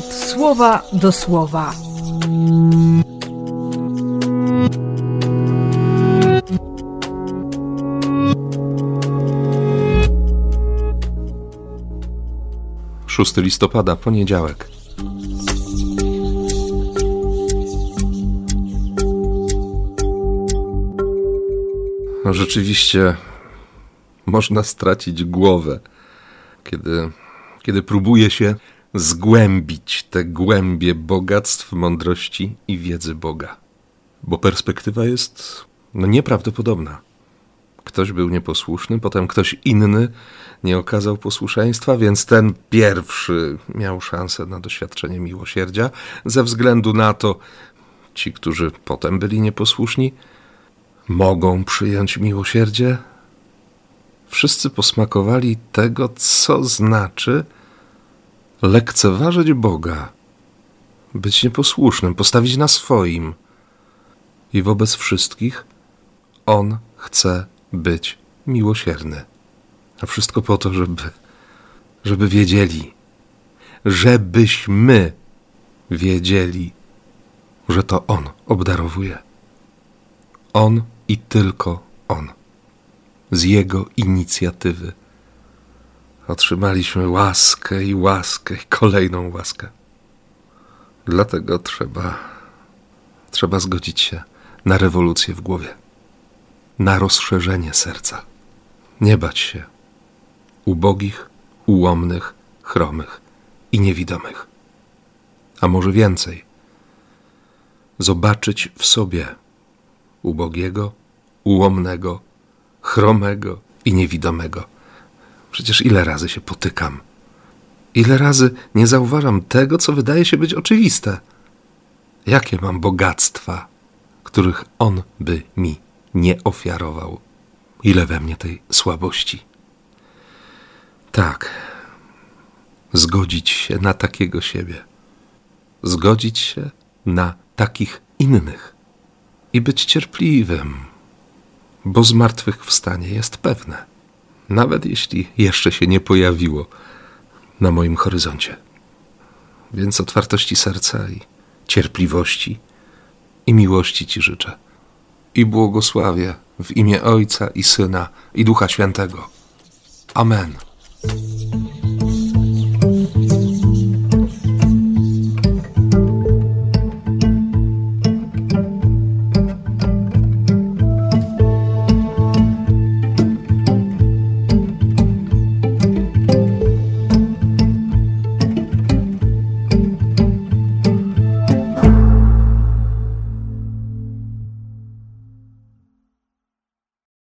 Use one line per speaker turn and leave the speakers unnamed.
słowa do słowa.
Szósty listopada, poniedziałek. No rzeczywiście można stracić głowę, kiedy, kiedy próbuje się zgłębić te głębie bogactw, mądrości i wiedzy Boga. Bo perspektywa jest no, nieprawdopodobna. Ktoś był nieposłuszny, potem ktoś inny nie okazał posłuszeństwa, więc ten pierwszy miał szansę na doświadczenie miłosierdzia. Ze względu na to, ci, którzy potem byli nieposłuszni, mogą przyjąć miłosierdzie. Wszyscy posmakowali tego, co znaczy lekceważyć Boga, być nieposłusznym, postawić na swoim. I wobec wszystkich On chce być miłosierny. A wszystko po to, żeby, żeby wiedzieli, żebyśmy wiedzieli, że to On obdarowuje. On i tylko On. Z Jego inicjatywy otrzymaliśmy łaskę i łaskę, i kolejną łaskę. Dlatego trzeba, trzeba zgodzić się na rewolucję w głowie, na rozszerzenie serca. Nie bać się ubogich, ułomnych, chromych i niewidomych. A może więcej, zobaczyć w sobie ubogiego, ułomnego, chromego i niewidomego. Przecież ile razy się potykam, ile razy nie zauważam tego, co wydaje się być oczywiste. Jakie mam bogactwa, których on by mi nie ofiarował. Ile we mnie tej słabości. Tak, zgodzić się na takiego siebie, zgodzić się na takich innych i być cierpliwym, bo zmartwychwstanie jest pewne, nawet jeśli jeszcze się nie pojawiło na moim horyzoncie. Więc otwartości serca i cierpliwości i miłości Ci życzę. I błogosławię w imię Ojca i Syna i Ducha Świętego. Amen.